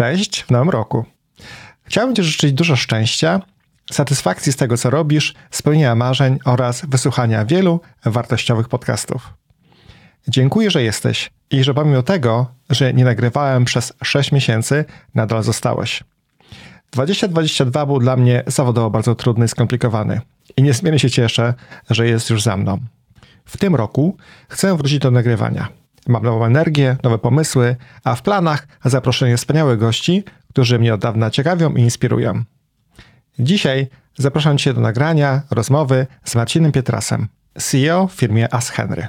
Cześć w nowym roku. Chciałbym Ci życzyć dużo szczęścia, satysfakcji z tego, co robisz, spełnienia marzeń oraz wysłuchania wielu wartościowych podcastów. Dziękuję, że jesteś i że pomimo tego, że nie nagrywałem przez 6 miesięcy, nadal zostałeś. 2022 był dla mnie zawodowo bardzo trudny i skomplikowany i niezmiernie się cieszę, że jest już za mną. W tym roku chcę wrócić do nagrywania. Mam nową energię, nowe pomysły, a w planach zaproszenie wspaniałych gości, którzy mnie od dawna ciekawią i inspirują. Dzisiaj zapraszam Cię do nagrania rozmowy z Marcinem Pietrasem, CEO w firmie As Henry.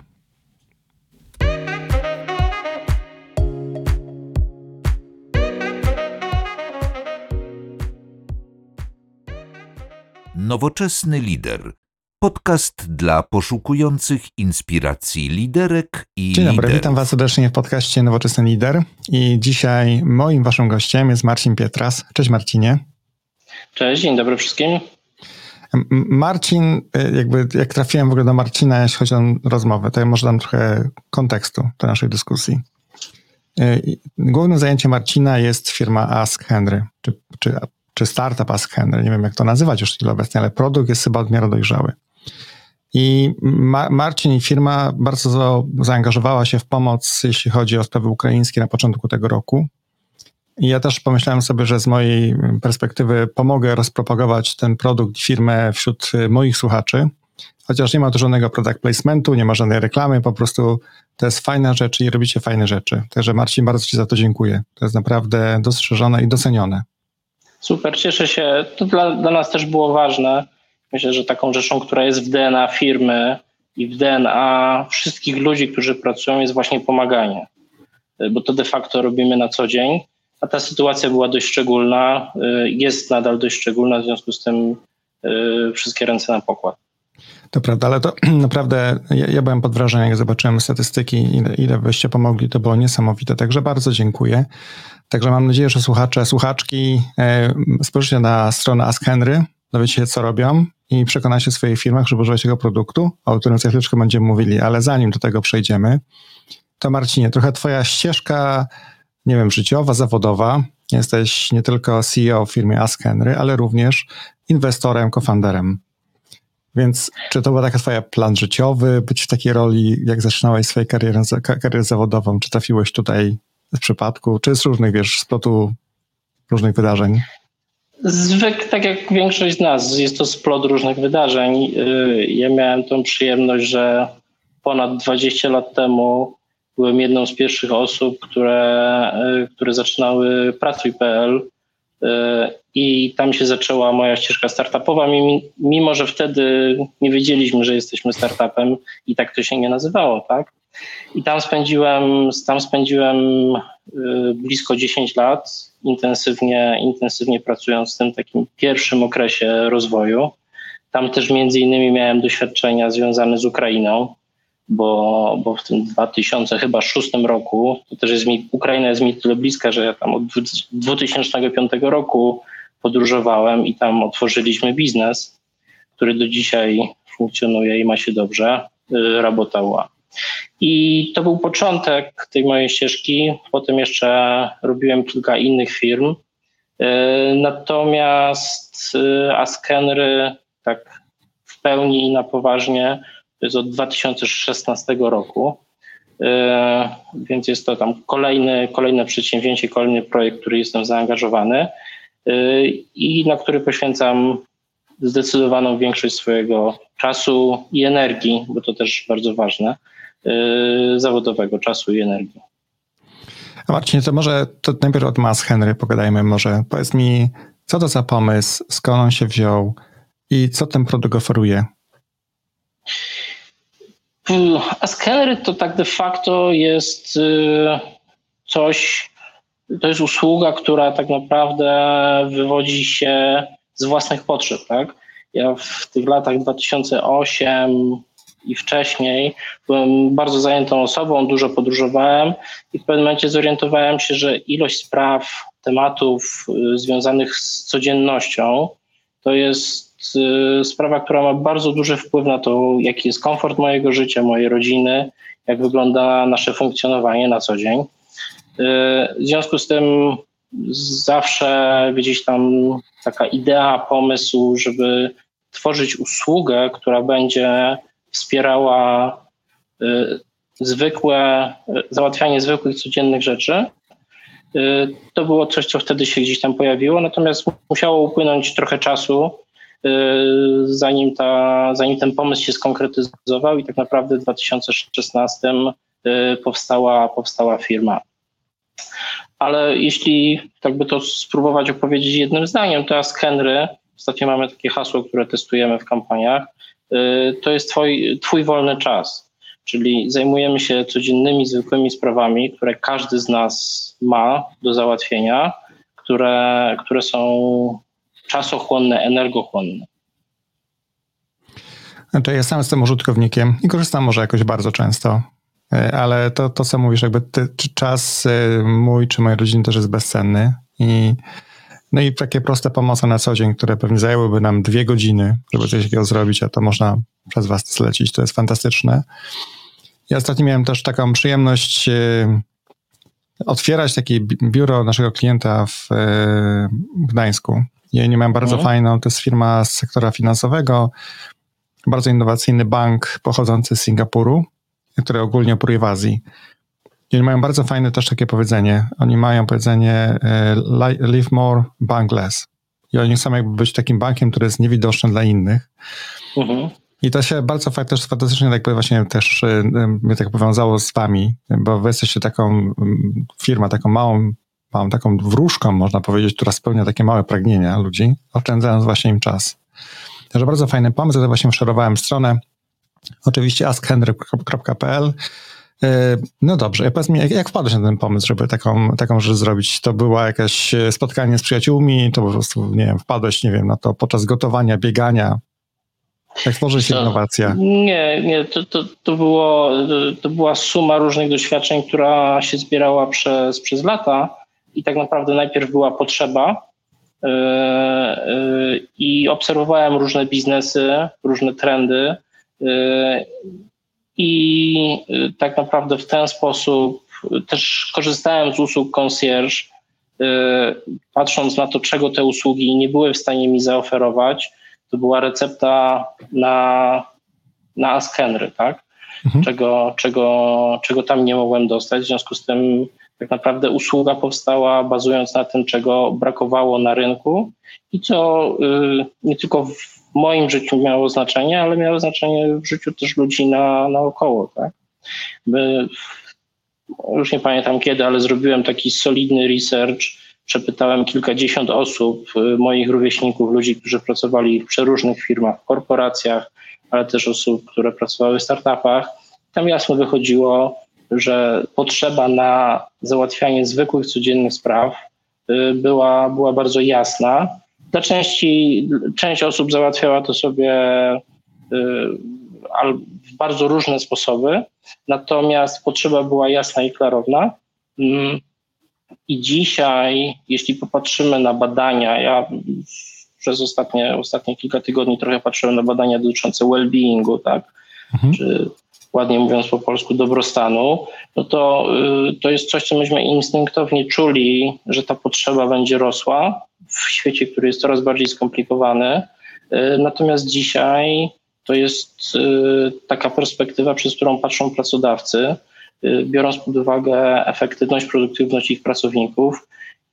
Nowoczesny lider. Podcast dla poszukujących inspiracji liderek i Dzień dobry, liderów. witam Was serdecznie w podcaście Nowoczesny Lider. I dzisiaj moim Waszym gościem jest Marcin Pietras. Cześć Marcinie. Cześć, dzień dobry wszystkim. Marcin, y, jakby jak trafiłem w ogóle do Marcina, jeśli chodzi o rozmowę, to ja może dam trochę kontekstu do naszej dyskusji. Y, Głównym zajęciem Marcina jest firma Ask Henry, czy, czy, czy startup Ask Henry, nie wiem jak to nazywać już chwilę obecnie, ale produkt jest chyba w miarę dojrzały. I Ma- Marcin i firma bardzo za- zaangażowała się w pomoc, jeśli chodzi o sprawy ukraińskie na początku tego roku. I ja też pomyślałem sobie, że z mojej perspektywy pomogę rozpropagować ten produkt, firmę wśród y, moich słuchaczy. Chociaż nie ma tu żadnego product placementu, nie ma żadnej reklamy, po prostu to jest fajna rzecz i robicie fajne rzeczy. Także Marcin, bardzo Ci za to dziękuję. To jest naprawdę dostrzeżone i docenione. Super, cieszę się. To dla, dla nas też było ważne. Myślę, że taką rzeczą, która jest w DNA firmy i w DNA wszystkich ludzi, którzy pracują, jest właśnie pomaganie. Bo to de facto robimy na co dzień. A ta sytuacja była dość szczególna, y, jest nadal dość szczególna, w związku z tym y, wszystkie ręce na pokład. To prawda, ale to naprawdę ja, ja byłem pod wrażeniem, jak zobaczyłem statystyki, ile, ile pomogli, to było niesamowite. Także bardzo dziękuję. Także mam nadzieję, że słuchacze, słuchaczki e, spojrzycie na stronę Ask Henry, dowiecie się, co robią i przekonacie w swoich firmach, żeby używać tego produktu, o którym za chwileczkę będziemy mówili, ale zanim do tego przejdziemy, to Marcinie, trochę twoja ścieżka, nie wiem, życiowa, zawodowa. Jesteś nie tylko CEO w firmie Ask Henry, ale również inwestorem, cofounderem. Więc czy to był taki twoja plan życiowy, być w takiej roli, jak zaczynałeś swoją karierę, ka- karierę zawodową? Czy trafiłeś tutaj z przypadku, czy z różnych, wiesz, splotu różnych wydarzeń? Zwykle, tak jak większość z nas, jest to splot różnych wydarzeń. Y, Ja miałem tą przyjemność, że ponad 20 lat temu byłem jedną z pierwszych osób, które, y, które zaczynały Pracuj.pl y, i tam się zaczęła moja ścieżka startupowa, mimo- że wtedy nie wiedzieliśmy, że jesteśmy startupem i tak to się nie nazywało, tak? I tam spędziłem, tam spędziłem blisko 10 lat, intensywnie, intensywnie pracując w tym takim pierwszym okresie rozwoju. Tam też między innymi miałem doświadczenia związane z Ukrainą, bo, bo w tym 2006 roku, to też jest mi, Ukraina jest mi tyle bliska, że ja tam od 2005 roku podróżowałem i tam otworzyliśmy biznes, który do dzisiaj funkcjonuje i ma się dobrze, y, Rabotała. I to był początek tej mojej ścieżki. Potem jeszcze robiłem kilka innych firm. Yy, Natomiast yy, Askenry tak w pełni i na poważnie to jest od 2016 roku. Yy, Więc jest to tam kolejny, kolejne przedsięwzięcie, kolejny projekt, który jestem zaangażowany i na który poświęcam zdecydowaną większość swojego czasu i energii, bo to też bardzo ważne, zawodowego czasu i energii. A Marcinie, to może to najpierw od Mas Henry pogadajmy może. Powiedz mi, co to za pomysł, skąd on się wziął i co ten produkt oferuje? A skenery to tak de facto jest y, coś, to jest usługa, która tak naprawdę wywodzi się z własnych potrzeb. Tak? Ja w tych latach 2008 i wcześniej byłem bardzo zajętą osobą, dużo podróżowałem i w pewnym momencie zorientowałem się, że ilość spraw, tematów y, związanych z codziennością to jest y, sprawa, która ma bardzo duży wpływ na to, jaki jest komfort mojego życia, mojej rodziny, jak wygląda nasze funkcjonowanie na co dzień. Y, W związku z tym zawsze gdzieś tam taka idea, pomysł, żeby tworzyć usługę, która będzie wspierała y, zwykłe, y, załatwianie zwykłych, codziennych rzeczy. Y, to było coś, co wtedy się gdzieś tam pojawiło, natomiast musiało upłynąć trochę czasu, zanim, ta, zanim ten pomysł się skonkretyzował i tak naprawdę w 2016 powstała, powstała firma. Ale jeśli tak by to spróbować opowiedzieć jednym zdaniem, to Ask Henry, ostatnio mamy takie hasło, które testujemy w kampaniach, to jest twoj, twój wolny czas. Czyli zajmujemy się codziennymi, zwykłymi sprawami, które każdy z nas ma do załatwienia, które, które są czasochłonne, energochłonne. Znaczy ja sam jestem użytkownikiem i korzystam może jakoś bardzo często E, ale to, to co mówisz, jakby ty, czas e, mój czy mojej rodziny też jest bezcenny i no i takie proste pomoce na co dzień, które pewnie zajęłyby nam dwie godziny, żeby coś takiego zrobić, a to można przez was zlecić, to jest fantastyczne. Ja ostatnio miałem też taką przyjemność e, otwierać takie biuro naszego klienta w Gdańsku. I nie miałem bardzo mhm. fajną, to jest firma z sektora finansowego, bardzo innowacyjny bank pochodzący z Singapuru które ogólnie operuje w Azji. I oni mają bardzo fajne też takie powiedzenie. Oni mają powiedzenie e, live more, bank less. I oni chcą jakby być takim bankiem, który jest niewidoczny dla innych. Mhm. I to się bardzo też fantastycznie jakby właśnie też e, mnie tak powiązało z wami, bo wy jesteście taką firmą, taką małą, małą taką wróżką, można powiedzieć, która spełnia takie małe pragnienia ludzi, oszczędzając właśnie im czas. Także bardzo fajny pomysł, ja właśnie szerowałem stronę Oczywiście askhenry.pl. E, no dobrze, powiedz mi, jak, jak wpadłeś na ten pomysł, żeby taką, taką rzecz zrobić? To było jakieś spotkanie z przyjaciółmi, to po prostu, nie wiem, wpadłeś, nie wiem, na to podczas gotowania, biegania? Jak tworzy się to, innowacja? Nie, nie, to, to, to, było, to była suma różnych doświadczeń, która się zbierała przez, przez lata i tak naprawdę najpierw była potrzeba yy, yy, i obserwowałem różne biznesy, różne trendy, i y, tak naprawdę w ten sposób też korzystałem z usług concierge, y, patrząc na to, czego te usługi nie były w stanie mi zaoferować. To była recepta na, na Ask Henry, tak? Mhm. Czego, czego, czego tam nie mogłem dostać. W związku z tym tak naprawdę usługa powstała bazując na tym, czego brakowało na rynku i co y, nie tylko w w moim życiu miało znaczenie, ale miało znaczenie w życiu też ludzi na, naokoło. Tak? My, już nie pamiętam kiedy, ale zrobiłem taki solidny research. Przepytałem kilkadziesiąt osób, y, moich rówieśników, ludzi, którzy pracowali w przeróżnych firmach, korporacjach, ale też osób, które pracowały w startupach. Tam jasno wychodziło, że potrzeba na załatwianie zwykłych, codziennych spraw y, była, była bardzo jasna dla części, część osób załatwiała to sobie y, w bardzo różne sposoby, natomiast potrzeba była jasna i klarowna. Mm, I dzisiaj, jeśli popatrzymy na badania, ja przez ostatnie, ostatnie kilka tygodni trochę patrzyłem na badania dotyczące well-beingu, tak? Mhm. Czy ładnie mówiąc po polsku, dobrostanu, no to, y, to jest coś, co myśmy instynktownie czuli, że ta potrzeba będzie rosła w świecie, który jest coraz bardziej skomplikowany. Y, natomiast dzisiaj to jest y, taka perspektywa, przez którą patrzą pracodawcy, biorąc pod uwagę efektywność, produktywność ich pracowników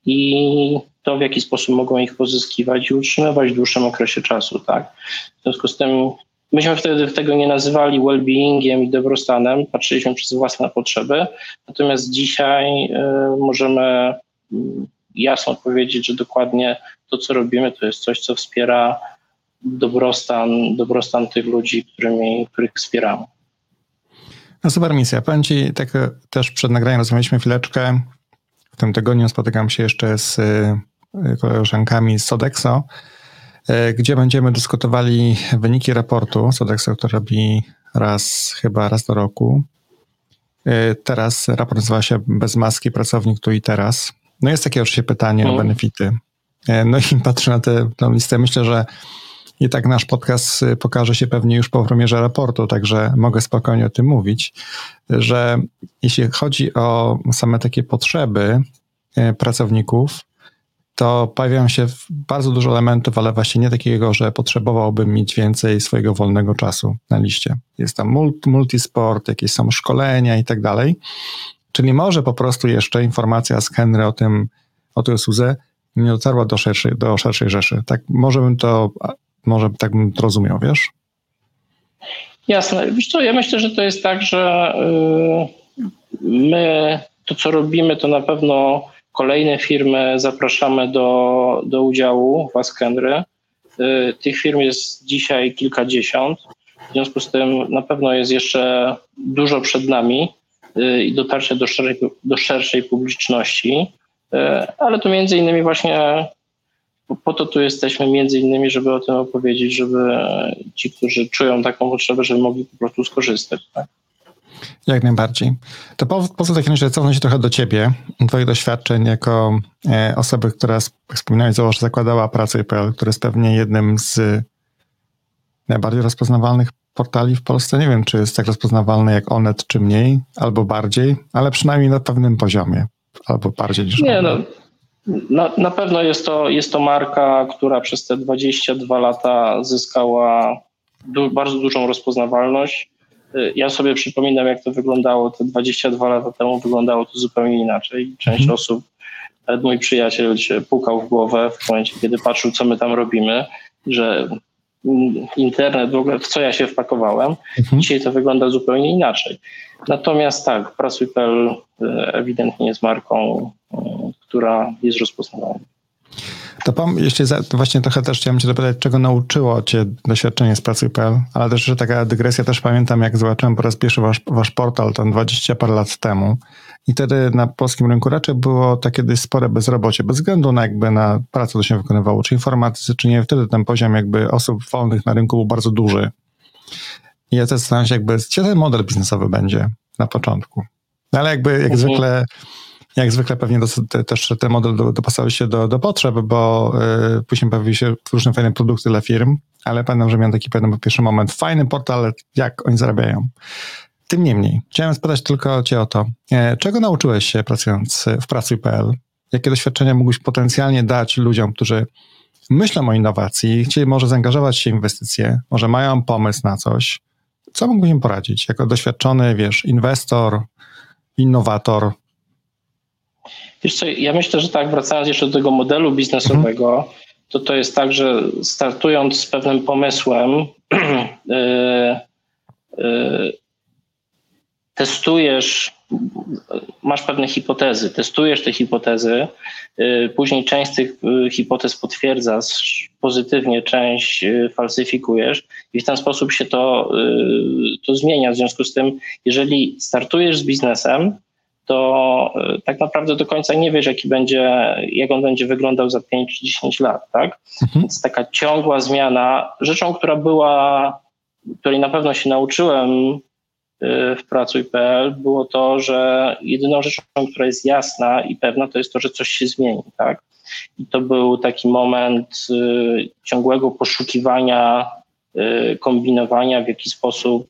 i to, w jaki sposób mogą ich pozyskiwać i utrzymywać w dłuższym okresie czasu. Tak? W związku z tym Myśmy wtedy tego nie nazywali well-beingiem i dobrostanem, patrzyliśmy przez własne potrzeby, natomiast dzisiaj y, możemy mm, jasno powiedzieć, że dokładnie to, co robimy, to jest coś, co wspiera dobrostan, dobrostan tych ludzi, którymi, których wspieramy. No super misja. Powiem Ci, tak też przed nagraniem rozmawialiśmy chwileczkę. W tym tygodniu spotykam się jeszcze z y, koleżankami z Sodexo E, gdzie będziemy dyskutowali wyniki raportu Sodexo, który robi raz, chyba raz do roku. E, teraz raport nazywa się Bez maski pracownik tu i teraz. No jest takie oczywiście pytanie o benefity. E, no i patrzę na tę listę. Myślę, że i tak nasz podcast pokaże się pewnie już po premierze raportu, także mogę spokojnie o tym mówić, że jeśli chodzi o same takie potrzeby pracowników, to pojawiają się bardzo dużo elementów, ale właśnie nie takiego, że potrzebowałbym mieć więcej swojego wolnego czasu na liście. Jest tam multisport, jakieś są szkolenia i tak dalej. Czyli może po prostu jeszcze informacja z Henry o tym, o tej usłudze nie dotarła do szerszej, do szerszej rzeszy. Tak, może bym to, może tak bym to rozumiał, wiesz? Jasne. Wiesz co, ja myślę, że to jest tak, że y, my to, co robimy, to na pewno kolejne firmy zapraszamy do, do udziału w Askendry. Y, tych firm jest dzisiaj kilkadziesiąt. W związku z tym na pewno jest jeszcze dużo przed nami y, i dotarcie do szerszej, do szerszej publiczności. Ale to między innymi właśnie po to tu jesteśmy między innymi, żeby o tym opowiedzieć, żeby ci, którzy czują taką potrzebę, żeby mogli po prostu skorzystać. Tak? Jak najbardziej. To po, po co takim razie cofnąć się trochę do ciebie, twoich doświadczeń jako e, osoby, która, jak wspominałeś, zakładała pracę.pl, który jest pewnie jednym z najbardziej rozpoznawalnych portali w Polsce. Nie wiem, czy jest tak rozpoznawalny jak Onet, czy mniej, albo bardziej, ale przynajmniej na pewnym poziomie, albo bardziej niż Nie, no, na, na pewno jest to, jest to marka, która przez te 22 lata zyskała du bardzo dużą rozpoznawalność. Ja sobie przypominam, jak to wyglądało te 22 lata temu, wyglądało to zupełnie inaczej. Część mhm. osób, nawet mój przyjaciel się pukał w głowę w momencie, kiedy patrzył, co my tam robimy, że internet, w ogóle w co ja się wpakowałem. Mhm. Dzisiaj to wygląda zupełnie inaczej. Natomiast tak, Pracuj.pl e, ewidentnie jest marką, e, która jest rozpoznawalna. To pom, jeszcze za, właśnie trochę też chciałem cię dopytać, czego nauczyło cię doświadczenie z pracy.pl, ale też, że taka dygresja, też pamiętam, jak zobaczyłem po raz pierwszy wasz, wasz portal, tam 20 parę lat temu i wtedy na polskim rynku raczej było takie dość spore bezrobocie, bez względu na jakby na pracę, co się wykonywało, czy informatycy, czy nie, wtedy ten poziom jakby osób wolnych na rynku był bardzo duży. I ja też zastanawiam się jakby, gdzie ten model biznesowy będzie na początku. No ale jakby, jak mhm. zwykle jak zwykle pewnie do, też ten model do, dopasował się do, do potrzeb, bo y, później pojawiły się różne fajne produkty dla firm, ale pamiętam, że miałem taki pewien pierwszy moment, fajny portal, jak oni zarabiają. Tym niemniej, chciałem spytać tylko cię o to, e, czego nauczyłeś się pracując w pracy.pl? Jakie doświadczenia mógłbyś potencjalnie dać ludziom, którzy myślą o innowacji, chcieli może zaangażować się w inwestycje, może mają pomysł na coś? Co mógłbyś im poradzić jako doświadczony, wiesz, inwestor, innowator, Wiesz co, ja myślę, że tak, wracając jeszcze do tego modelu biznesowego, mhm. to to jest tak, że startując z pewnym pomysłem, yy, yy, testujesz, masz pewne hipotezy, testujesz te hipotezy, yy, później część z tych hipotez potwierdzasz pozytywnie, część falsyfikujesz i w ten sposób się to, to zmienia. W związku z tym, jeżeli startujesz z biznesem, to e, tak naprawdę do końca nie wiesz, jaki będzie, jak on będzie wyglądał za 5 czy 10 lat, tak? Mhm. Więc taka ciągła zmiana, rzeczą, która była, której na pewno się nauczyłem e, w Pracuj.pl, było to, że jedyną rzeczą, która jest jasna i pewna, to jest to, że coś się zmieni, tak? I to był taki moment e, ciągłego poszukiwania, kombinowania, w jaki sposób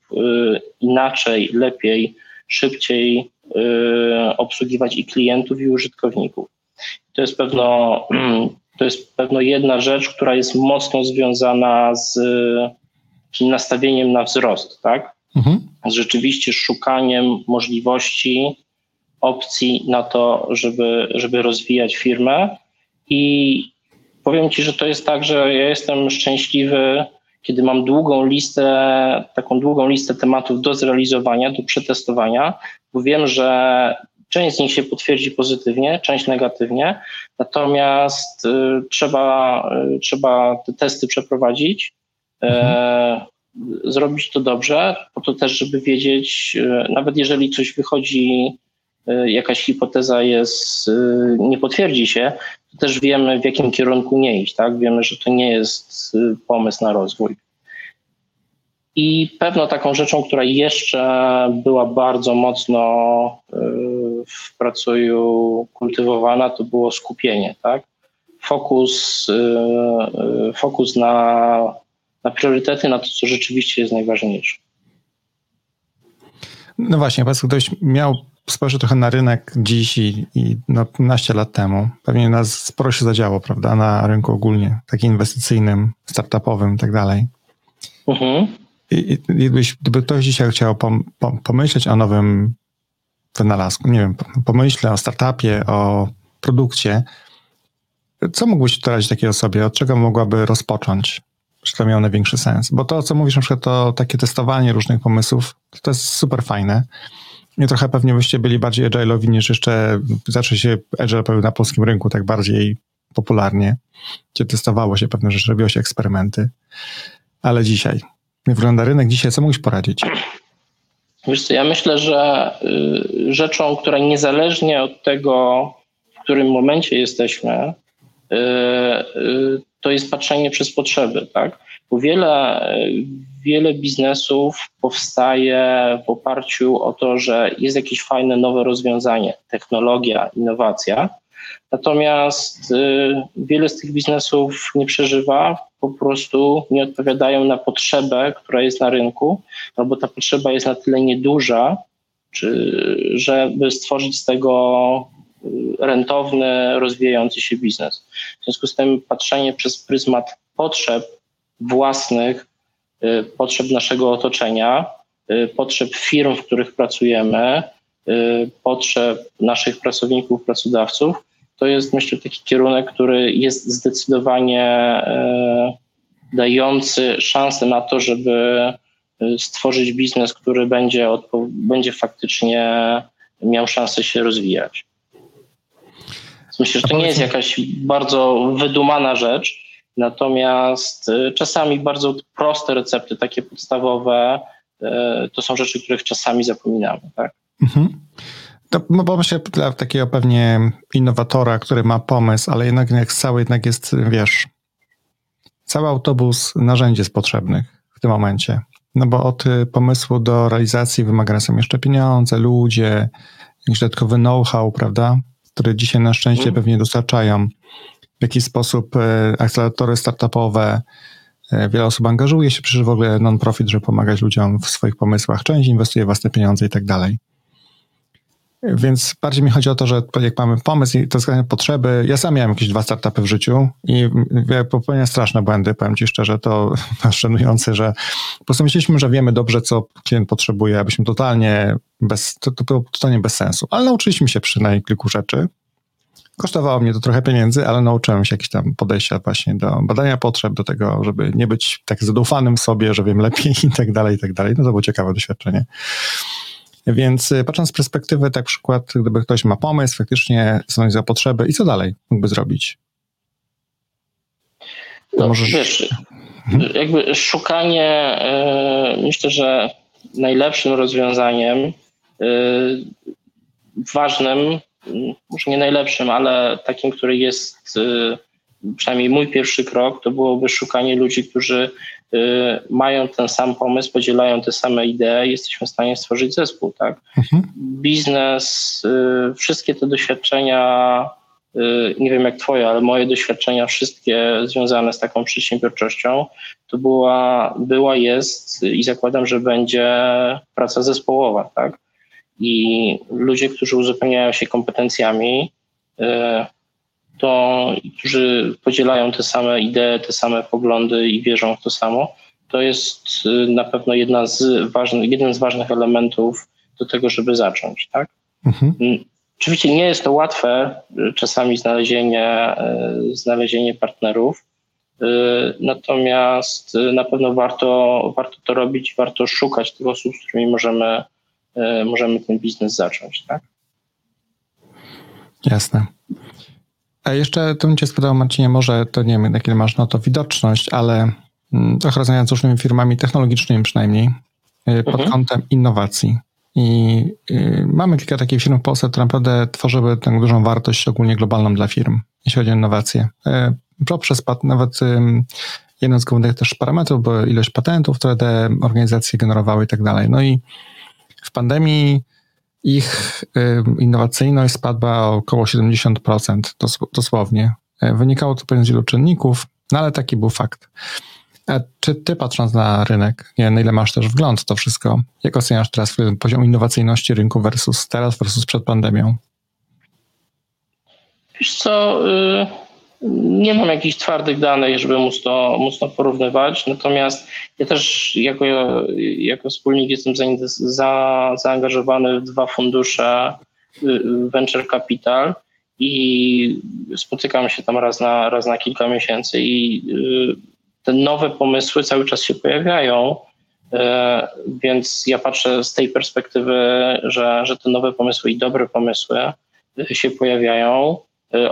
inaczej, lepiej, szybciej obsługiwać i klientów, i użytkowników. To jest pewno, to jest pewno jedna rzecz, która jest mocno związana z nastawieniem na wzrost, tak? Mhm. Z rzeczywiście szukaniem możliwości, opcji na to, żeby, żeby rozwijać firmę. I powiem Ci, że to jest tak, że ja jestem szczęśliwy, kiedy mam długą listę, taką długą listę tematów do zrealizowania, do przetestowania, wiem, że część z nich się potwierdzi pozytywnie, część negatywnie, natomiast y, trzeba, y, trzeba te testy przeprowadzić, y, mhm. zrobić to dobrze, po to też, żeby wiedzieć, y, nawet jeżeli coś wychodzi, jakaś hipoteza jest, nie potwierdzi się, to też wiemy, w jakim kierunku nie iść, tak? Wiemy, że to nie jest pomysł na rozwój. I pewną taką rzeczą, która jeszcze była bardzo mocno y, w pracuju kultywowana, to było skupienie, tak? Fokus, y, y, fokus na, na priorytety, na to, co rzeczywiście jest najważniejsze. No właśnie, po ktoś miał spojrzę trochę na rynek dziś i, i no 15 lat temu, pewnie nas sporo się zadziało, prawda, na rynku ogólnie, takim inwestycyjnym, startupowym i tak dalej. Mhm. I, gdybyś, gdyby ktoś dzisiaj chciał pom, pom, pomyśleć o nowym wynalazku, nie wiem, pomyślę o startupie, o produkcie, co mógłbyś radzić takiej osobie? Od czego mogłaby rozpocząć? Czy to miało największy sens? Bo to, co mówisz, na przykład to takie testowanie różnych pomysłów, to jest super fajne. I trochę pewnie byście byli bardziej agile'owi niż jeszcze zaczął się agile na polskim rynku tak bardziej popularnie, gdzie testowało się pewne rzeczy, robiło się eksperymenty. Ale dzisiaj, jak wygląda rynek dzisiaj, co mógłbyś poradzić? Wiesz co, ja myślę, że y, rzeczą, która niezależnie od tego, w którym momencie jesteśmy, y, y, to jest patrzenie przez potrzeby, tak? Bo wiele, wiele biznesów powstaje w oparciu o to, że jest jakieś fajne nowe rozwiązanie, technologia, innowacja. Natomiast wiele z tych biznesów nie przeżywa, po prostu nie odpowiadają na potrzebę, która jest na rynku, albo ta potrzeba jest na tyle nieduża, czy, żeby stworzyć z tego y, rentowny, rozwijający się biznes. W związku z tym patrzenie przez pryzmat potrzeb własnych, y, potrzeb naszego otoczenia, y, potrzeb firm, w których pracujemy, potrzeb naszych pracowników, pracodawców, to jest myślę taki kierunek, który jest zdecydowanie dający szansę na to, żeby stworzyć biznes, który będzie, będzie faktycznie miał szansę się rozwijać. Myślę, że to nie jest jakaś bardzo wydumana rzecz, natomiast y, czasami bardzo proste recepty, takie podstawowe, to są rzeczy, których czasami zapominamy. Tak? Mhm. To, no bo myślę, dla takiego pewnie innowatora, który ma pomysł, ale jednak jak cały jednak jest, wiesz, cały autobus narzędzi jest potrzebnych w tym momencie. No bo od y, pomysłu do realizacji wymagane są jeszcze pieniądze, ludzie, jakiś dodatkowy know-how, prawda? które dzisiaj na szczęście mm. pewnie dostarczają w jakiś sposób e, akceleratory startupowe. E, wiele osób angażuje się przecież w ogóle non-profit, żeby pomagać ludziom w swoich pomysłach. Część inwestuje własne pieniądze i tak dalej. Więc bardziej mi chodzi o to, że jak mamy pomysł i to względem potrzeby, ja sam miałem jakieś dwa startupy w życiu i popełniałem straszne błędy, powiem ci szczerze, to szanujące, że po prostu myśleliśmy, że wiemy dobrze, co klient potrzebuje, abyśmy totalnie bez, to, to było totalnie bez sensu, ale nauczyliśmy się przynajmniej kilku rzeczy. Kosztowało mnie to trochę pieniędzy, ale nauczyłem się jakieś tam podejścia właśnie do badania potrzeb, do tego, żeby nie być tak zadufanym w sobie, że wiem lepiej i tak dalej, i tak dalej. No to było ciekawe doświadczenie. Więc y, patrząc z perspektywy, tak przykład, gdyby ktoś ma pomysł, faktycznie zanalizował potrzeby i co dalej mógłby zrobić? No, możesz... wiesz, jakby szukanie, yy, myślę, że najlepszym rozwiązaniem, yy, ważnym, może nie najlepszym, ale takim, który jest przynajmniej mój pierwszy krok, to byłoby szukanie ludzi, którzy y, mają ten sam pomysł, podzielają te same idee, jesteśmy w stanie stworzyć zespół, tak? Mhm. Biznes, y, wszystkie te doświadczenia, y, nie wiem jak twoje, ale moje doświadczenia wszystkie związane z taką przedsiębiorczością, to była, była, jest i zakładam, że będzie praca zespołowa, tak? I ludzie, którzy uzupełniają się kompetencjami, to, którzy podzielają te same idee, te same poglądy i wierzą w to samo, to jest y, na pewno jedna z ważnych, jeden z ważnych elementów do tego, żeby zacząć. Tak? Mhm. Mm, oczywiście nie jest to łatwe, y, czasami znalezienie, y, znalezienie partnerów, natomiast na pewno warto, warto to robić, warto szukać tych osób, z którymi możemy, możemy ten biznes zacząć. Tak? Jasne. A jeszcze to bym cię spytał, Marcinie, może to nie wiem, jakie masz na to widoczność, ale mm, trochę rozmawiając z różnymi firmami technologicznymi przynajmniej, y, pod mhm. kątem innowacji. I y, mamy kilka takich firm w Polsce, które naprawdę tworzyły tę dużą wartość, szczególnie globalną dla firm, jeśli chodzi o innowacje. Y, poprzez nawet jeden z głównych też parametrów była ilość patentów, które te organizacje generowały i tak dalej. No i w pandemii ich innowacyjność spadła o około 70%, dosłownie. E, wynikało to pewnie z wielu czynników, no ale taki był fakt. A czy ty patrząc na rynek, nie, na ile masz też wgląd w to wszystko, jak oceniasz teraz poziom innowacyjności rynku versus teraz versus przed pandemią? Wiesz co, y, nie mam jakichś twardych danych, żeby móc to, móc to porównywać, natomiast ja też jako, jako wspólnik jestem za, za, zaangażowany w dwa fundusze y, Venture Capital i spotykam się tam raz na, raz na kilka miesięcy i y, te nowe pomysły cały czas się pojawiają, więc ja patrzę z tej perspektywy, że, że te nowe pomysły i dobre pomysły się pojawiają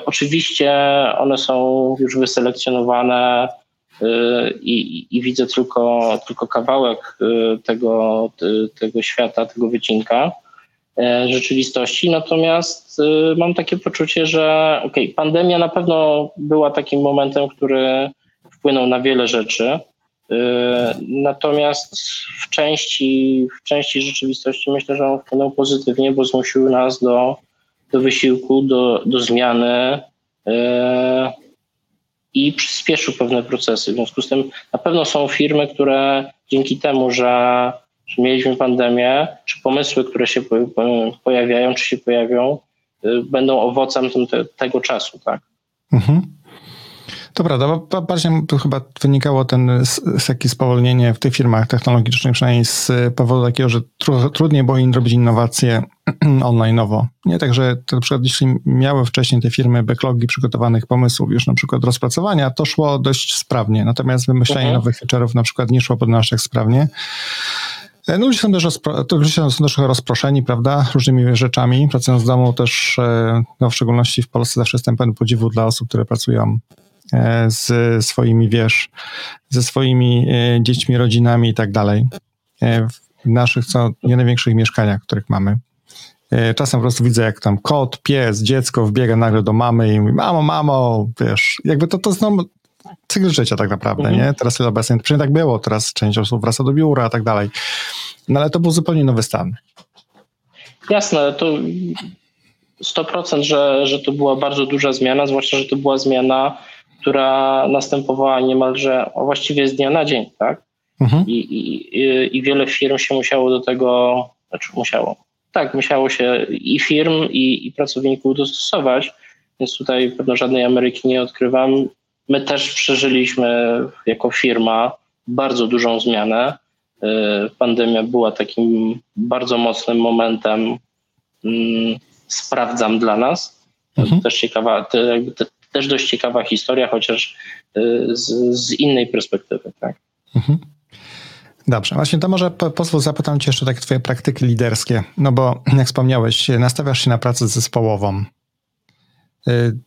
oczywiście one są już wyselekcjonowane e, i, i, widzę tylko, tylko kawałek e, tego, tego świata, tego wycinka rzeczywistości. Natomiast mam takie poczucie, że okay, pandemia na pewno była takim momentem, który wpłynął na wiele rzeczy. Natomiast w części, w części rzeczywistości myślę, że on wpłynął pozytywnie, bo zmusił nas do do wysiłku, do, do zmiany e, i przyspieszył pewne procesy. W związku z tym na pewno są firmy, które dzięki temu, że, że mieliśmy pandemię, czy pomysły, które się pojawiają, czy się pojawią, e, będą owocem te, tego czasu, tak? Mhm. To prawda, bo bardziej tu chyba wynikało ten takie spowolnienie w tych firmach technologicznych, przynajmniej z powodu takiego, że tru, trudniej było im robić innowacje online'owo. Nie tak, że na przykład jeśli miały wcześniej te firmy backlogi przygotowanych pomysłów już na przykład rozpracowania, to szło dość sprawnie. Natomiast wymyślanie mhm. nowych feature'ów na przykład nie szło pod nas tak sprawnie. E, no ludzie są też, ludzie są też rozproszeni, prawda, różnymi rzeczami. Pracując w domu też, e, no w szczególności w Polsce zawsze jestem pełen podziwu dla osób, które pracują z swoimi, wiesz, ze swoimi e, dziećmi, rodzinami i tak dalej. E, w naszych, co nie największych mieszkaniach, których mamy. Czasem po prostu widzę, jak tam kot, pies, dziecko wbiega nagle do mamy i mówi, mamo, mamo, wiesz, jakby to, to znowu cykl życia tak naprawdę, mhm. nie? Teraz jest obecnie, przynajmniej tak było, teraz część osób wraca do biura i tak dalej. No ale to był zupełnie nowy stan. Jasne, to 100%, że, że to była bardzo duża zmiana, zwłaszcza, że to była zmiana która następowała niemalże a właściwie z dnia na dzień, tak? Mhm. I, i, I wiele firm się musiało do tego, znaczy musiało, tak, musiało się i firm, i, i pracowników dostosować, więc tutaj pewno żadnej Ameryki nie odkrywam. My też przeżyliśmy jako firma bardzo dużą zmianę. Y, pandemia była takim bardzo mocnym momentem, mm, sprawdzam dla nas. Mhm. Też ciekawa, te, te, też dość ciekawa historia, chociaż y, z, z innej perspektywy. Tak? Mhm. Dobrze, właśnie to może po, pozwól zapytam cię jeszcze takie twoje praktyki liderskie, no bo jak wspomniałeś, nastawiasz się na pracę zespołową. Y,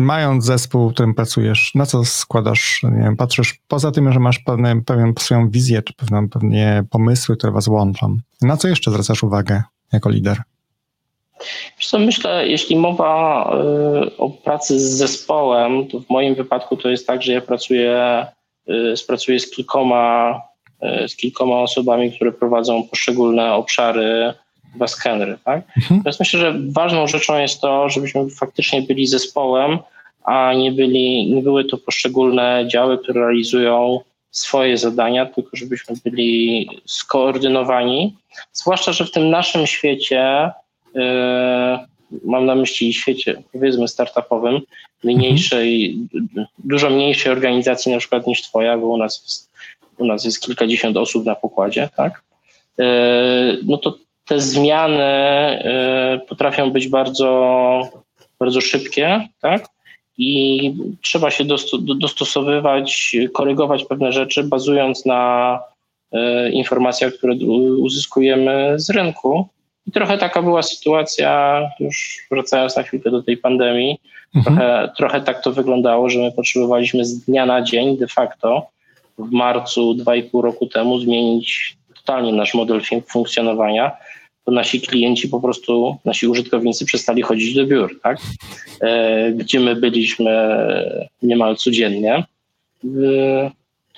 mając zespół, w którym pracujesz, na co składasz, nie wiem, patrzysz, poza tym, że masz pewne, pewien swoją wizję, czy pewne, pewnie pomysły, które was łączą, na co jeszcze zwracasz uwagę jako lider? Co, myślę, jeśli mowa y, o pracy z zespołem, to w moim wypadku to jest tak, że ja pracuję, y, pracuję z kilkoma, y, z kilkoma osobami, które prowadzą poszczególne obszary West Henry. Tak? Mhm. Więc myślę, że ważną rzeczą jest to, żebyśmy faktycznie byli zespołem, a nie, byli, nie były to poszczególne działy, które realizują swoje zadania, tylko żebyśmy byli skoordynowani. Zwłaszcza, że w tym naszym świecie mam na myśli świecie, powiedzmy, startupowym, mniejszej, dużo mniejszej organizacji na przykład niż twoja, bo u nas jest, u nas jest kilkadziesiąt osób na pokładzie, tak? E, no to te zmiany e, potrafią być bardzo, bardzo szybkie, tak? I trzeba się dostosowywać, korygować pewne rzeczy, bazując na informacjach, które uzyskujemy z rynku. I trochę taka była sytuacja, już wracając na chwilkę do tej pandemii, mhm. trochę, trochę tak to wyglądało, że my potrzebowaliśmy z dnia na dzień de facto w marcu 2,5 roku temu zmienić totalnie nasz model funkcjonowania, to nasi klienci po prostu, nasi użytkownicy przestali chodzić do biur, tak? E, gdzie my byliśmy niemal codziennie. E,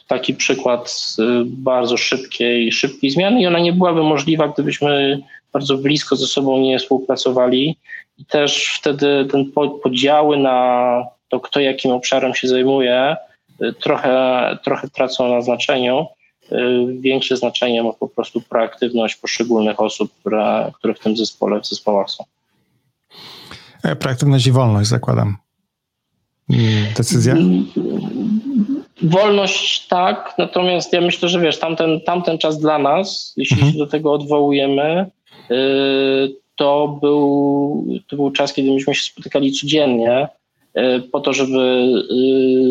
taki przykład bardzo szybkiej, szybkiej zmiany i ona nie byłaby możliwa, gdybyśmy bardzo blisko ze sobą nie współpracowali i też wtedy ten podziały na to, kto jakim obszarem się zajmuje, trochę, trochę tracą na znaczeniu. Większe znaczenie ma po prostu proaktywność poszczególnych osób, które, które w tym zespole, w zespołach są. Proaktywność i wolność zakładam. Decyzja? Mm, wolność tak, natomiast ja myślę, że wiesz, tamten, tamten czas dla nas, jeśli mhm. się do tego odwołujemy, to był, to był czas, kiedy myśmy się spotykali codziennie e, po to, żeby e,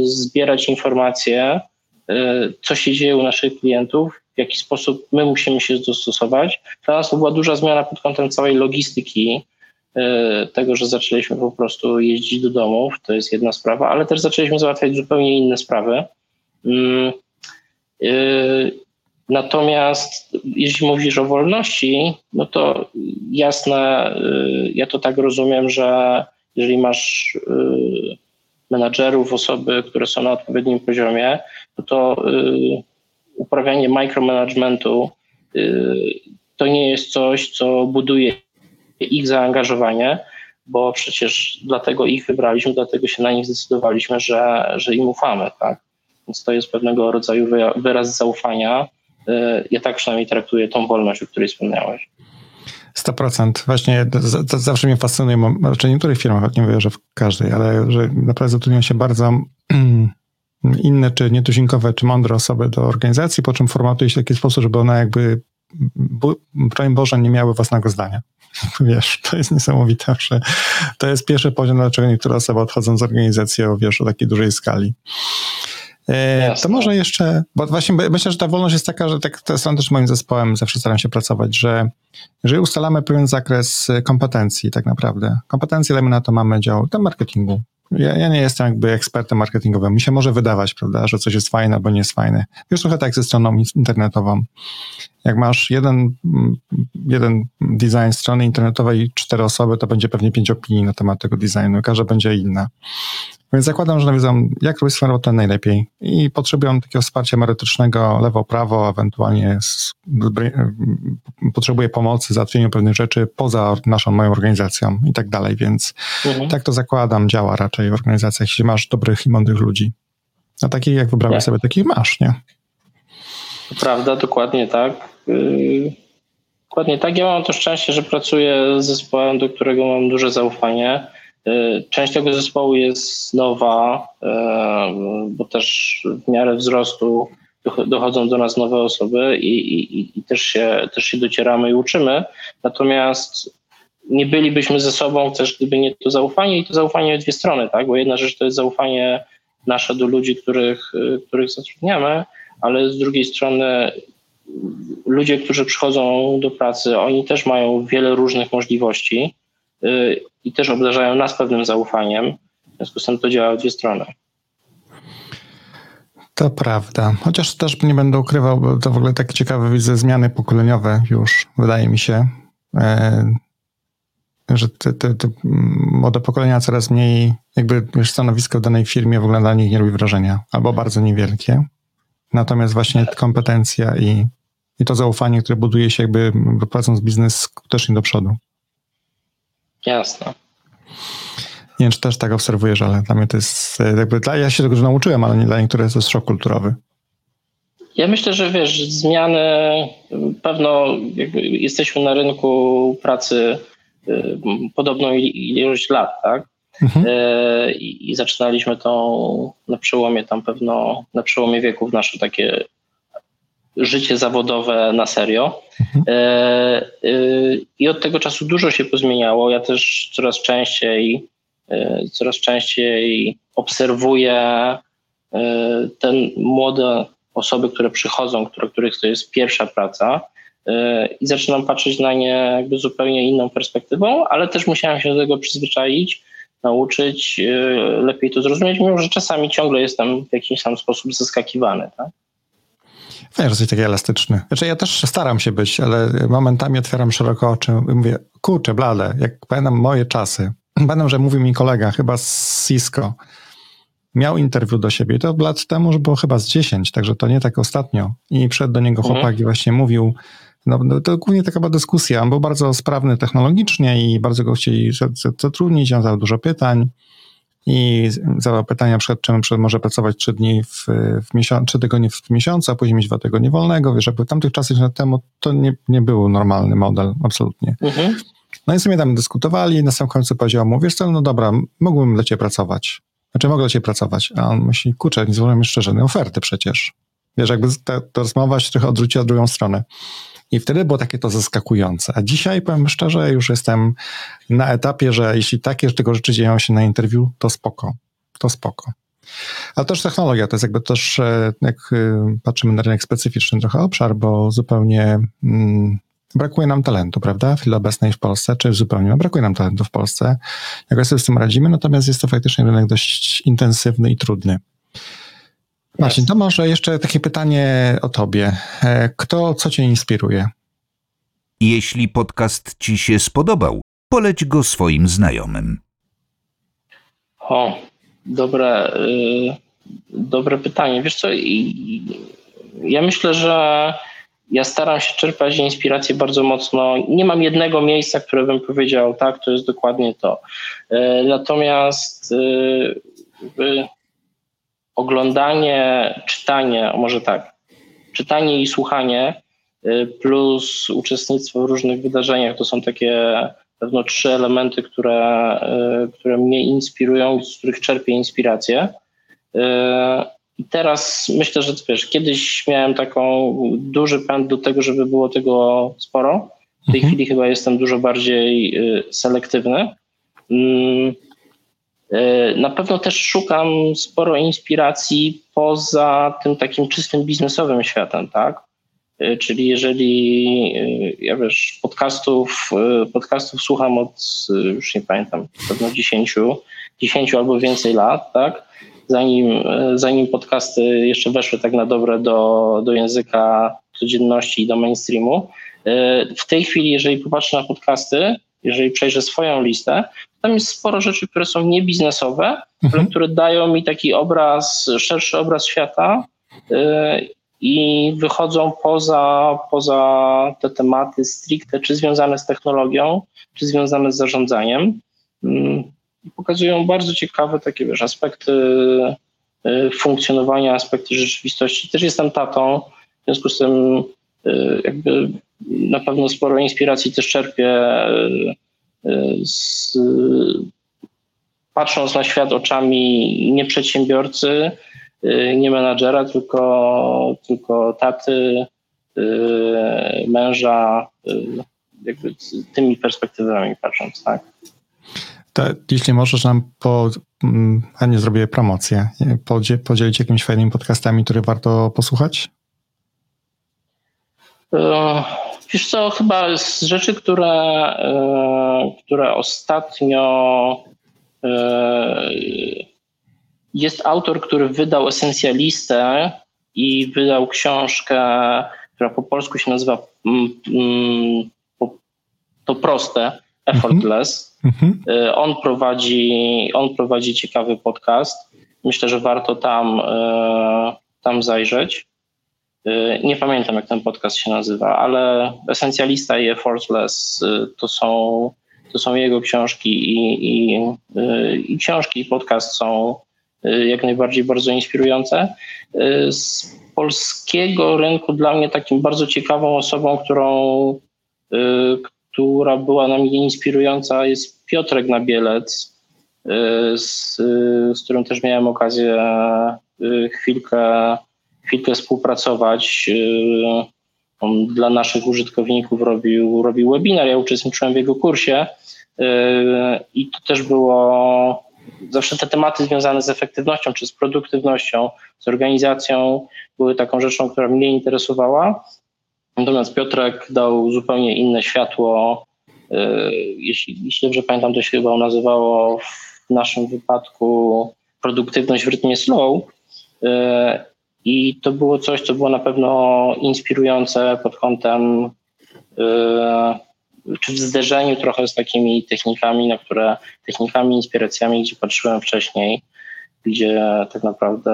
zbierać informacje, co się dzieje u naszych klientów, w jaki sposób my musimy się dostosować. Dla nas to była duża zmiana pod kątem całej logistyki, tego, że zaczęliśmy po prostu jeździć do domów, to jest jedna sprawa, ale też zaczęliśmy załatwiać zupełnie inne sprawy. Natomiast jeśli mówisz o wolności, no to jasne, y, ja to tak rozumiem, że jeżeli masz y, menadżerów, osoby, które są na odpowiednim poziomie, no to y, uprawianie mikromanagementu to nie jest coś, co buduje ich zaangażowanie, bo przecież dlatego ich wybraliśmy, dlatego się na nich zdecydowaliśmy, że, że im ufamy. Tak? Więc to jest pewnego rodzaju wyraz zaufania ja tak przynajmniej traktuję tą wolność, o której wspomniałeś. 100%. Właśnie to, zawsze mnie fascynuje, w niektórych firmach, nie mówię, że w każdej, ale że naprawdę zatrudniają się bardzo inne, czy nietuzinkowe, czy mądre osoby do organizacji, po czym formatuje się w taki sposób, żeby one jakby, broń Boże, nie miały własnego zdania. Wiesz, to jest niesamowite, że to jest pierwszy poziom, dlaczego niektóre osoby odchodzą z organizacji o, wiesz, o takiej dużej skali. E, Jasne. To może jeszcze, bo właśnie myślę, że ta wolność jest taka, że tak to też moim zespołem, zawsze staram się pracować, że jeżeli ustalamy pewien zakres kompetencji tak naprawdę, kompetencje dajmy na to mamy dział tam marketingu, ja, ja, nie jestem jakby ekspertem marketingowym. Mi się może wydawać, prawda, że coś jest fajne albo nie jest fajne. Wiesz, trochę tak ze stroną internetową. Jak masz jeden, jeden design strony internetowej i cztery osoby, to będzie pewnie pięć opinii na temat tego designu. Każda będzie inna. Więc zakładam, że wiedzą, jak robić swoją robotę najlepiej i potrzebują takiego wsparcia merytorycznego lewo-prawo, ewentualnie z, potrzebuję pomocy w załatwieniu pewnych rzeczy poza naszą, moją organizacją i tak dalej, więc mhm. tak to zakładam, działa raczej w organizacjach, jeśli masz dobrych i mądrych ludzi. A takich jak wybrałeś sobie, takich masz, nie? Prawda, dokładnie tak. Yy, dokładnie tak. Ja mam to szczęście, że pracuję z zespołem, do którego mam duże zaufanie E, część tego zespołu jest nowa, e, bo też w miarę wzrostu dochodzą do nas nowe osoby i, i, i, też, się, też się docieramy i uczymy. Natomiast nie bylibyśmy ze sobą też, gdyby nie to zaufanie i to zaufanie dwie strony, tak? Bo jedna rzecz to jest zaufanie nasze do ludzi, których, których zatrudniamy, ale z drugiej strony ludzie, którzy przychodzą do pracy, oni też mają wiele różnych możliwości i też obdarzają nas pewnym zaufaniem. W związku z tym to działa w dwie strony. To prawda. Chociaż też nie będę ukrywał, bo to w ogóle tak ciekawe widzę zmiany pokoleniowe już, wydaje mi się, e, że te, te, te młode pokolenia coraz mniej, jakby wiesz, stanowisko w danej firmie w ogóle dla nich nie robi wrażenia, albo bardzo niewielkie. Natomiast właśnie kompetencja i, i to zaufanie, które buduje się jakby prowadząc biznes skutecznie do przodu. Jasne. Nie wiem, czy też tak obserwujesz, ale dla mnie to jest jakby, dla, ja się tego już nauczyłem, ale nie dla niektórych to jest szok kulturowy. Ja myślę, że wiesz, zmiany, pewno jesteśmy na rynku pracy y, podobną ilość lat, tak? Mhm. Y, I zaczynaliśmy to na przełomie tam pewno, na przełomie wieków nasze takie życie zawodowe na serio. Mhm. E, e, I od tego czasu dużo się pozmieniało. Ja też coraz częściej, e, coraz częściej obserwuję te młode osoby, które przychodzą, które, których to jest pierwsza praca i zaczynam patrzeć na nie jakby zupełnie inną perspektywą, ale też musiałem się do tego przyzwyczaić, nauczyć, lepiej to zrozumieć, mimo że czasami ciągle jestem w jakiś tam sposób zaskakiwany. Tak? Fajnie, że jesteś taki elastyczny. Znaczy ja też staram się być, ale momentami otwieram szeroko oczy i mówię, kurczę, blade, jak pamiętam moje czasy. Pamiętam, że mówił mi kolega, chyba z Cisco, miał interwiu do siebie to lat temu już było chyba z 10, także to nie tak ostatnio. I przyszedł do niego mhm. chłopak i właśnie mówił, no, no to głównie taka była dyskusja. On był bardzo sprawny technologicznie i bardzo go chcieli zatrudnić, on zadał dużo pytań. I zadał pytanie na przykład, czym może pracować trzy dni w, w miesiącu, trzy tygodnie w miesiącu, a później mieć dwa tygodnie wolnego. Wiesz, jakby w tamtych czasach lat temu to nie, nie był normalny model, absolutnie. Mhm. No i sobie tam dyskutowali i na samym końcu powiedział mu, wiesz co, no dobra, mógłbym dla ciebie pracować. Znaczy mogę dla ciebie pracować. A on myśli, kurczę, nie złożyłem jeszcze żadnej oferty przecież. Wiesz, jakby ta, ta rozmowa się trochę odwróciła w drugą stronę. I wtedy było takie to zaskakujące. A dzisiaj, powiem szczerze, już jestem na etapie, że jeśli takie tego rzeczy dzieją się na interwiu, to spoko. To spoko. Ale też technologia to jest jakby też, e, jak e, patrzymy na rynek specyficzny trochę obszar, bo zupełnie mm, brakuje nam talentu, prawda? W chwili obecnej w Polsce, czy zupełnie no, brakuje nam talentu w Polsce. Jak sobie z tym radzimy, natomiast jest to faktycznie rynek dość intensywny i trudny. Marcin, to może jeszcze takie pytanie o tobie. E, kto, co cię inspiruje? Jeśli podcast ci się spodobał, poleć go swoim znajomym. O, dobre, yy, dobre pytanie. Wiesz co, ja myślę, że ja staram się czerpać inspirację bardzo mocno. Nie mam jednego miejsca, które bym powiedział, tak, to jest dokładnie to. Yy, natomiast yy, oglądanie, czytanie, może tak, czytanie i słuchanie y, plus uczestnictwo w różnych wydarzeniach to są takie pewno trzy elementy, które, y, które mnie inspirują, z których czerpię inspirację. Y, I teraz myślę, że wiesz, kiedyś miałem taką duży pęd do tego, żeby było tego sporo. W tej mhm. chwili chyba jestem dużo bardziej selektywny. E, na pewno też szukam sporo inspiracji poza tym takim czystym biznesowym światem, tak? E, czyli jeżeli, e, ja wiesz, podcastów, podcastów słucham od, już nie pamiętam, pewno 10, 10 albo więcej lat, tak? Zanim, zanim podcasty jeszcze weszły tak na dobre do, do języka codzienności i do mainstreamu. W tej chwili, jeżeli popatrzę na podcasty, jeżeli przejrzę swoją listę, tam jest sporo rzeczy, które są niebiznesowe, mhm. które dają mi taki obraz, szerszy obraz świata y, i wychodzą poza, poza te tematy stricte, czy związane z technologią, czy związane z zarządzaniem. Mm, I pokazują bardzo ciekawe takie wiesz, aspekty y, funkcjonowania, aspekty rzeczywistości. Też jestem tatą, w związku z tym y, jakby na pewno sporo inspiracji też czerpię z, patrząc na świat oczami nie przedsiębiorcy, y, nie menadżera, tylko, tylko taty, y, męża, y, jakby tymi perspektywami patrząc, tak? To, jeśli możesz nam po, mm, a nie zrobię promocję, podzielić jakimiś fajnymi podcastami, które warto posłuchać? Wiesz co, chyba z rzeczy, które, e, które ostatnio e, jest autor, który wydał esencjalistę i wydał książkę, która po polsku się nazywa mm, mm, To proste, effortless. Mhm. E, on, prowadzi, on prowadzi ciekawy podcast. Myślę, że warto tam, tam zajrzeć. Y, nie pamiętam, jak ten podcast się nazywa, ale Esencjalista i Effortless y, to są, to są jego książki i, i, y, i książki i podcast są jak najbardziej bardzo inspirujące. Z polskiego rynku dla mnie takim bardzo ciekawą osobą, którą, która była na mnie inspirująca jest Piotrek Nabielec, z, z którym też miałem okazję chwilkę chwilkę współpracować. Y, on dla naszych użytkowników robił, robił webinar, ja uczestniczyłem w jego kursie y, i to też było zawsze te tematy związane z efektywnością czy z produktywnością, z organizacją były taką rzeczą, która mnie interesowała. Natomiast Piotrek dał zupełnie inne światło. Y, jeśli, jeśli dobrze pamiętam, to się chyba nazywało w naszym wypadku produktywność w rytmie slow. I to było coś, co było na pewno inspirujące pod kątem, yy, czy w zderzeniu trochę z takimi technikami, na które, technikami, inspiracjami, gdzie patrzyłem wcześniej, gdzie tak naprawdę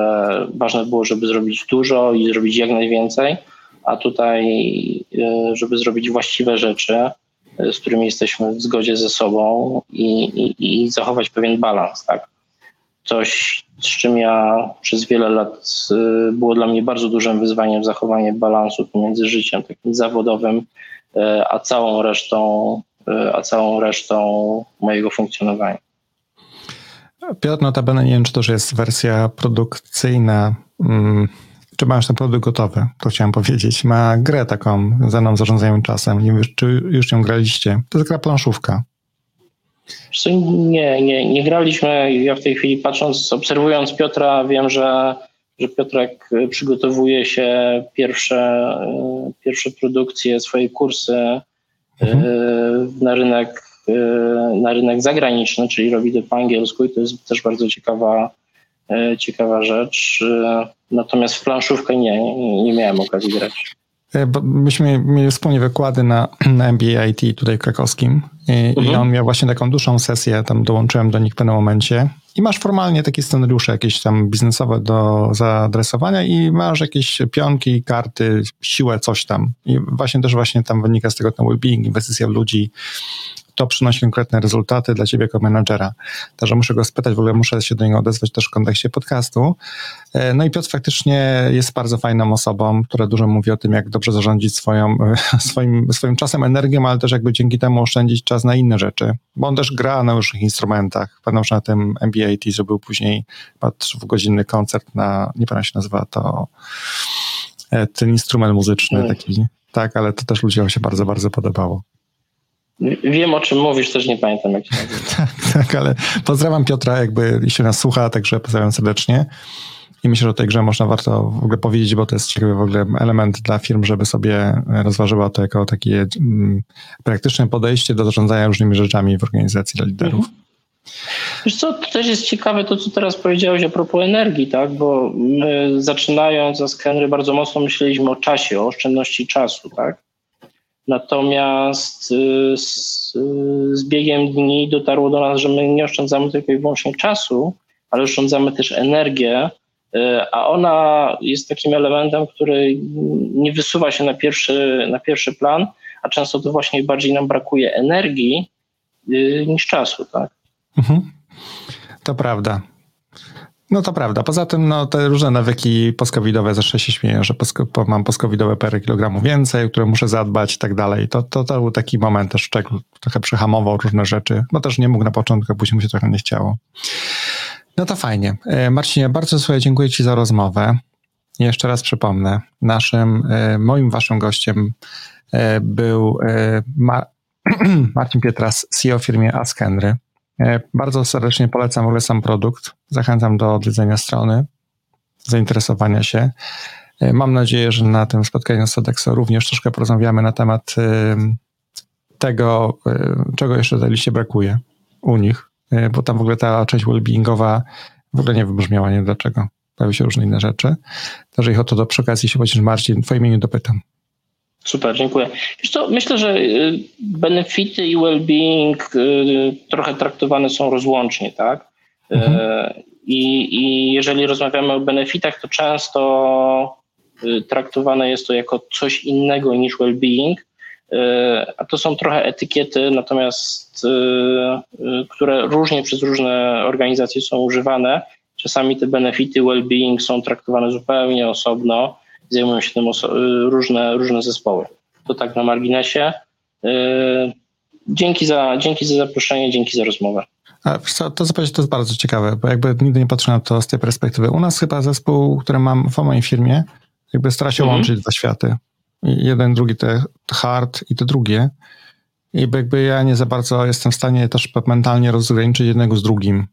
ważne było, żeby zrobić dużo i zrobić jak najwięcej, a tutaj, yy, żeby zrobić właściwe rzeczy, yy, z którymi jesteśmy w zgodzie ze sobą i, i, i zachować pewien balans, tak? Coś, z czym ja przez wiele lat y, było dla mnie bardzo dużym wyzwaniem zachowanie balansu pomiędzy życiem takim zawodowym, y, a całą resztą, y, a całą resztą mojego funkcjonowania. Piotr, notabene nie wiem, czy to jest wersja produkcyjna, hmm, czy masz ten produkt gotowy, to chciałem powiedzieć. Ma grę taką zwaną zarządzaniem czasem. Nie wiem, czy już ją graliście. To jest gra planszówka. Nie, nie, nie graliśmy. Ja w tej chwili patrząc, obserwując Piotra, wiem, że, że Piotrek przygotowuje się pierwsze, pierwsze produkcje, swoje kursy mhm. E, na rynek na rynek zagraniczny, czyli robi to po angielsku i to jest też bardzo ciekawa, ciekawa rzecz. Natomiast w planszówkę nie, nie miałem okazji grać. E, myśmy mieli wspólnie wykłady na, na MBA IT tutaj krakowskim I, mhm. i, on miał właśnie taką dłuższą sesję, tam dołączyłem do nich w pewnym momencie i masz formalnie takie scenariusze jakieś tam biznesowe do zaadresowania i masz jakieś pionki, karty, siłę, coś tam. I właśnie też właśnie tam wynika z tego ten well-being, inwestycja w ludzi, to przynosi konkretne rezultaty dla ciebie jako menadżera. Także muszę go spytać, w ogóle muszę się do niego odezwać też w kontekście podcastu. E, no i Piotr faktycznie jest bardzo fajną osobą, która dużo mówi o tym, jak dobrze zarządzić swoją, swoim, swoim czasem, energią, ale też jakby dzięki temu oszczędzić czas na inne rzeczy, bo on też gra na różnych instrumentach. Pamiętam, że na tym MBAT zrobił później dwugodzinny koncert na, nie pamiętam się nazywa to, e, ten instrument muzyczny taki, tak, ale to też ludziom się bardzo, bardzo podobało. Wiem o czym mówisz, też nie pamiętam jak się nazywa. tak, tak, ale pozdrawiam Piotra, jakby jeśli nas słucha, także pozdrawiam serdecznie. I myślę, że o tej grze można warto w ogóle powiedzieć, bo to jest ciekawy w ogóle element dla firm, żeby sobie rozważyła to jako takie mm, praktyczne podejście do zarządzania różnymi rzeczami w organizacji dla liderów. Mhm. Wiesz co, to też jest ciekawe to, co teraz powiedziałeś a propos energii, tak? Bo my zaczynając za Skenry bardzo mocno myśleliśmy o czasie, o oszczędności czasu, tak? Natomiast y, z, y, z biegiem dni dotarło do nas, że my nie oszczędzamy tylko i wyłącznie czasu, ale oszczędzamy też energię, y, a ona jest takim elementem, który nie wysuwa się na pierwszy, na pierwszy plan, a często to właśnie bardziej nam brakuje energii niż czasu, tak? Mhm. To prawda. No to prawda. Poza tym no, te różne nawyki postcovidowe, zawsze się śmieję, że posko, mam postcovidowe parę kilogramów więcej, które muszę zadbać i tak dalej. To, to, to był taki moment też, czek trochę przyhamował różne rzeczy. No też nie mógł na początku, później mu się trochę nie chciało. No to fajnie. E, Marcinie, bardzo sobie dziękuję Ci za rozmowę. Jeszcze raz przypomnę, naszym, e, moim waszym gościem e, był Marcin Pietras, CEO firmy Ask Henry. E, bardzo serdecznie polecam w ogóle sam produkt. Zachęcam do odwiedzenia strony, zainteresowania się. E, mam nadzieję, że na tym spotkaniu z Sodexo również troszkę porozmawiamy na temat e, tego, czego jeszcze tej liście brakuje u nich, bo tam w ogóle ta część wellbeingowa w ogóle nie wybrzmiała, nie dlaczego. Pojawiły się różne inne rzeczy. Także ich o to do przy okazji się chociaż Marcin, w twoim imieniu dopytam. Super, dziękuję. Wiesz co, myślę, że y, benefity i well-being y, trochę traktowane są rozłącznie, tak? Mhm. Y, I, I jeżeli rozmawiamy o benefitach, to często traktowane jest to jako coś innego niż well-being, a to są trochę etykiety, natomiast które różnie przez różne organizacje są używane. Czasami te benefity well-being są traktowane zupełnie osobno zajmują się tym różne, różne zespoły. To tak na marginesie. Y, dzięki za, dzięki za zaproszenie, dzięki za rozmowę. A co, to co to jest bardzo ciekawe, bo jakby nigdy nie patrzę na to z tej perspektywy. U nas chyba zespół, który mam w mojej firmie, jakby stara się mhm. łączyć dwa światy. Jeden, drugi, te hard i te drugie. I jakby ja nie za bardzo jestem w stanie też mentalnie rozgraniczyć jednego z drugim.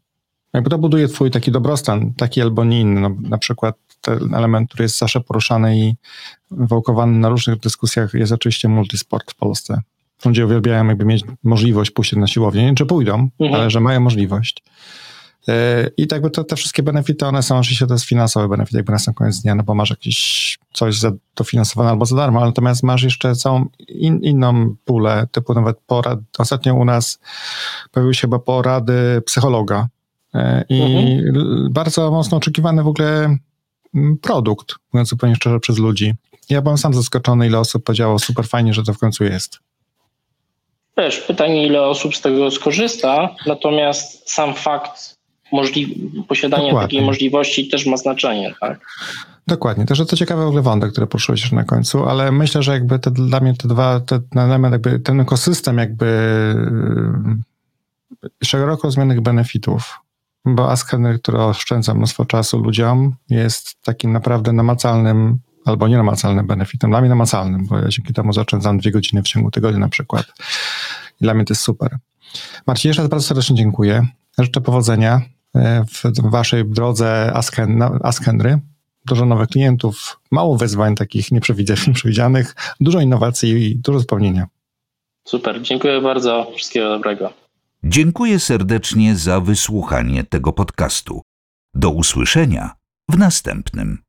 Jakby to buduje twój taki dobrostan, taki albo nie inny. No, na przykład ten element, który jest zawsze poruszany i wałkowany na różnych dyskusjach jest oczywiście multisport w Polsce. Ludzie uwielbiają jakby mieć możliwość pójść na siłownię. Nie czy pójdą, mhm. ale że mają możliwość. E, I tak by to, te wszystkie benefity, one są oczywiście to jest finansowe benefity, jakby na sam koniec dnia, no bo masz jakieś coś za, dofinansowane albo za darmo, natomiast masz jeszcze całą in, inną pulę, typu nawet porad. Ostatnio u nas pojawiły się chyba porady psychologa, E, I mhm. bardzo mocno oczekiwany w ogóle produkt, mówiąc zupełnie szczerze, przez ludzi. Ja byłem sam zaskoczony, ile osób powiedziało, super fajnie, że to w końcu jest. Też pytanie, ile osób z tego skorzysta, natomiast sam fakt możli- posiadanie Dokładnie. takiej możliwości też ma znaczenie, tak? Dokładnie. Też to ciekawe w ogóle wątek, który poruszyłeś już na końcu, ale myślę, że jakby te, dla mnie te dwa, te, ten element, jakby ten ekosystem jakby yy, szeroko rozumianych benefitów, bo Askener, który oszczędza mnóstwo czasu ludziom, jest takim naprawdę namacalnym albo nienamacalnym benefitem. Dla mnie namacalnym, bo ja dzięki temu zaoszczędzam dwie godziny w ciągu tygodnia na przykład. I dla mnie to jest super. Marcin, jeszcze raz bardzo serdecznie dziękuję. Życzę powodzenia e, w waszej drodze Asken, Askenry dużo nowych klientów, mało wyzwań takich nieprzewidzianych, dużo innowacji i dużo spełnienia. Super, dziękuję bardzo, wszystkiego dobrego. Dziękuję serdecznie za wysłuchanie tego podcastu. Do usłyszenia w następnym.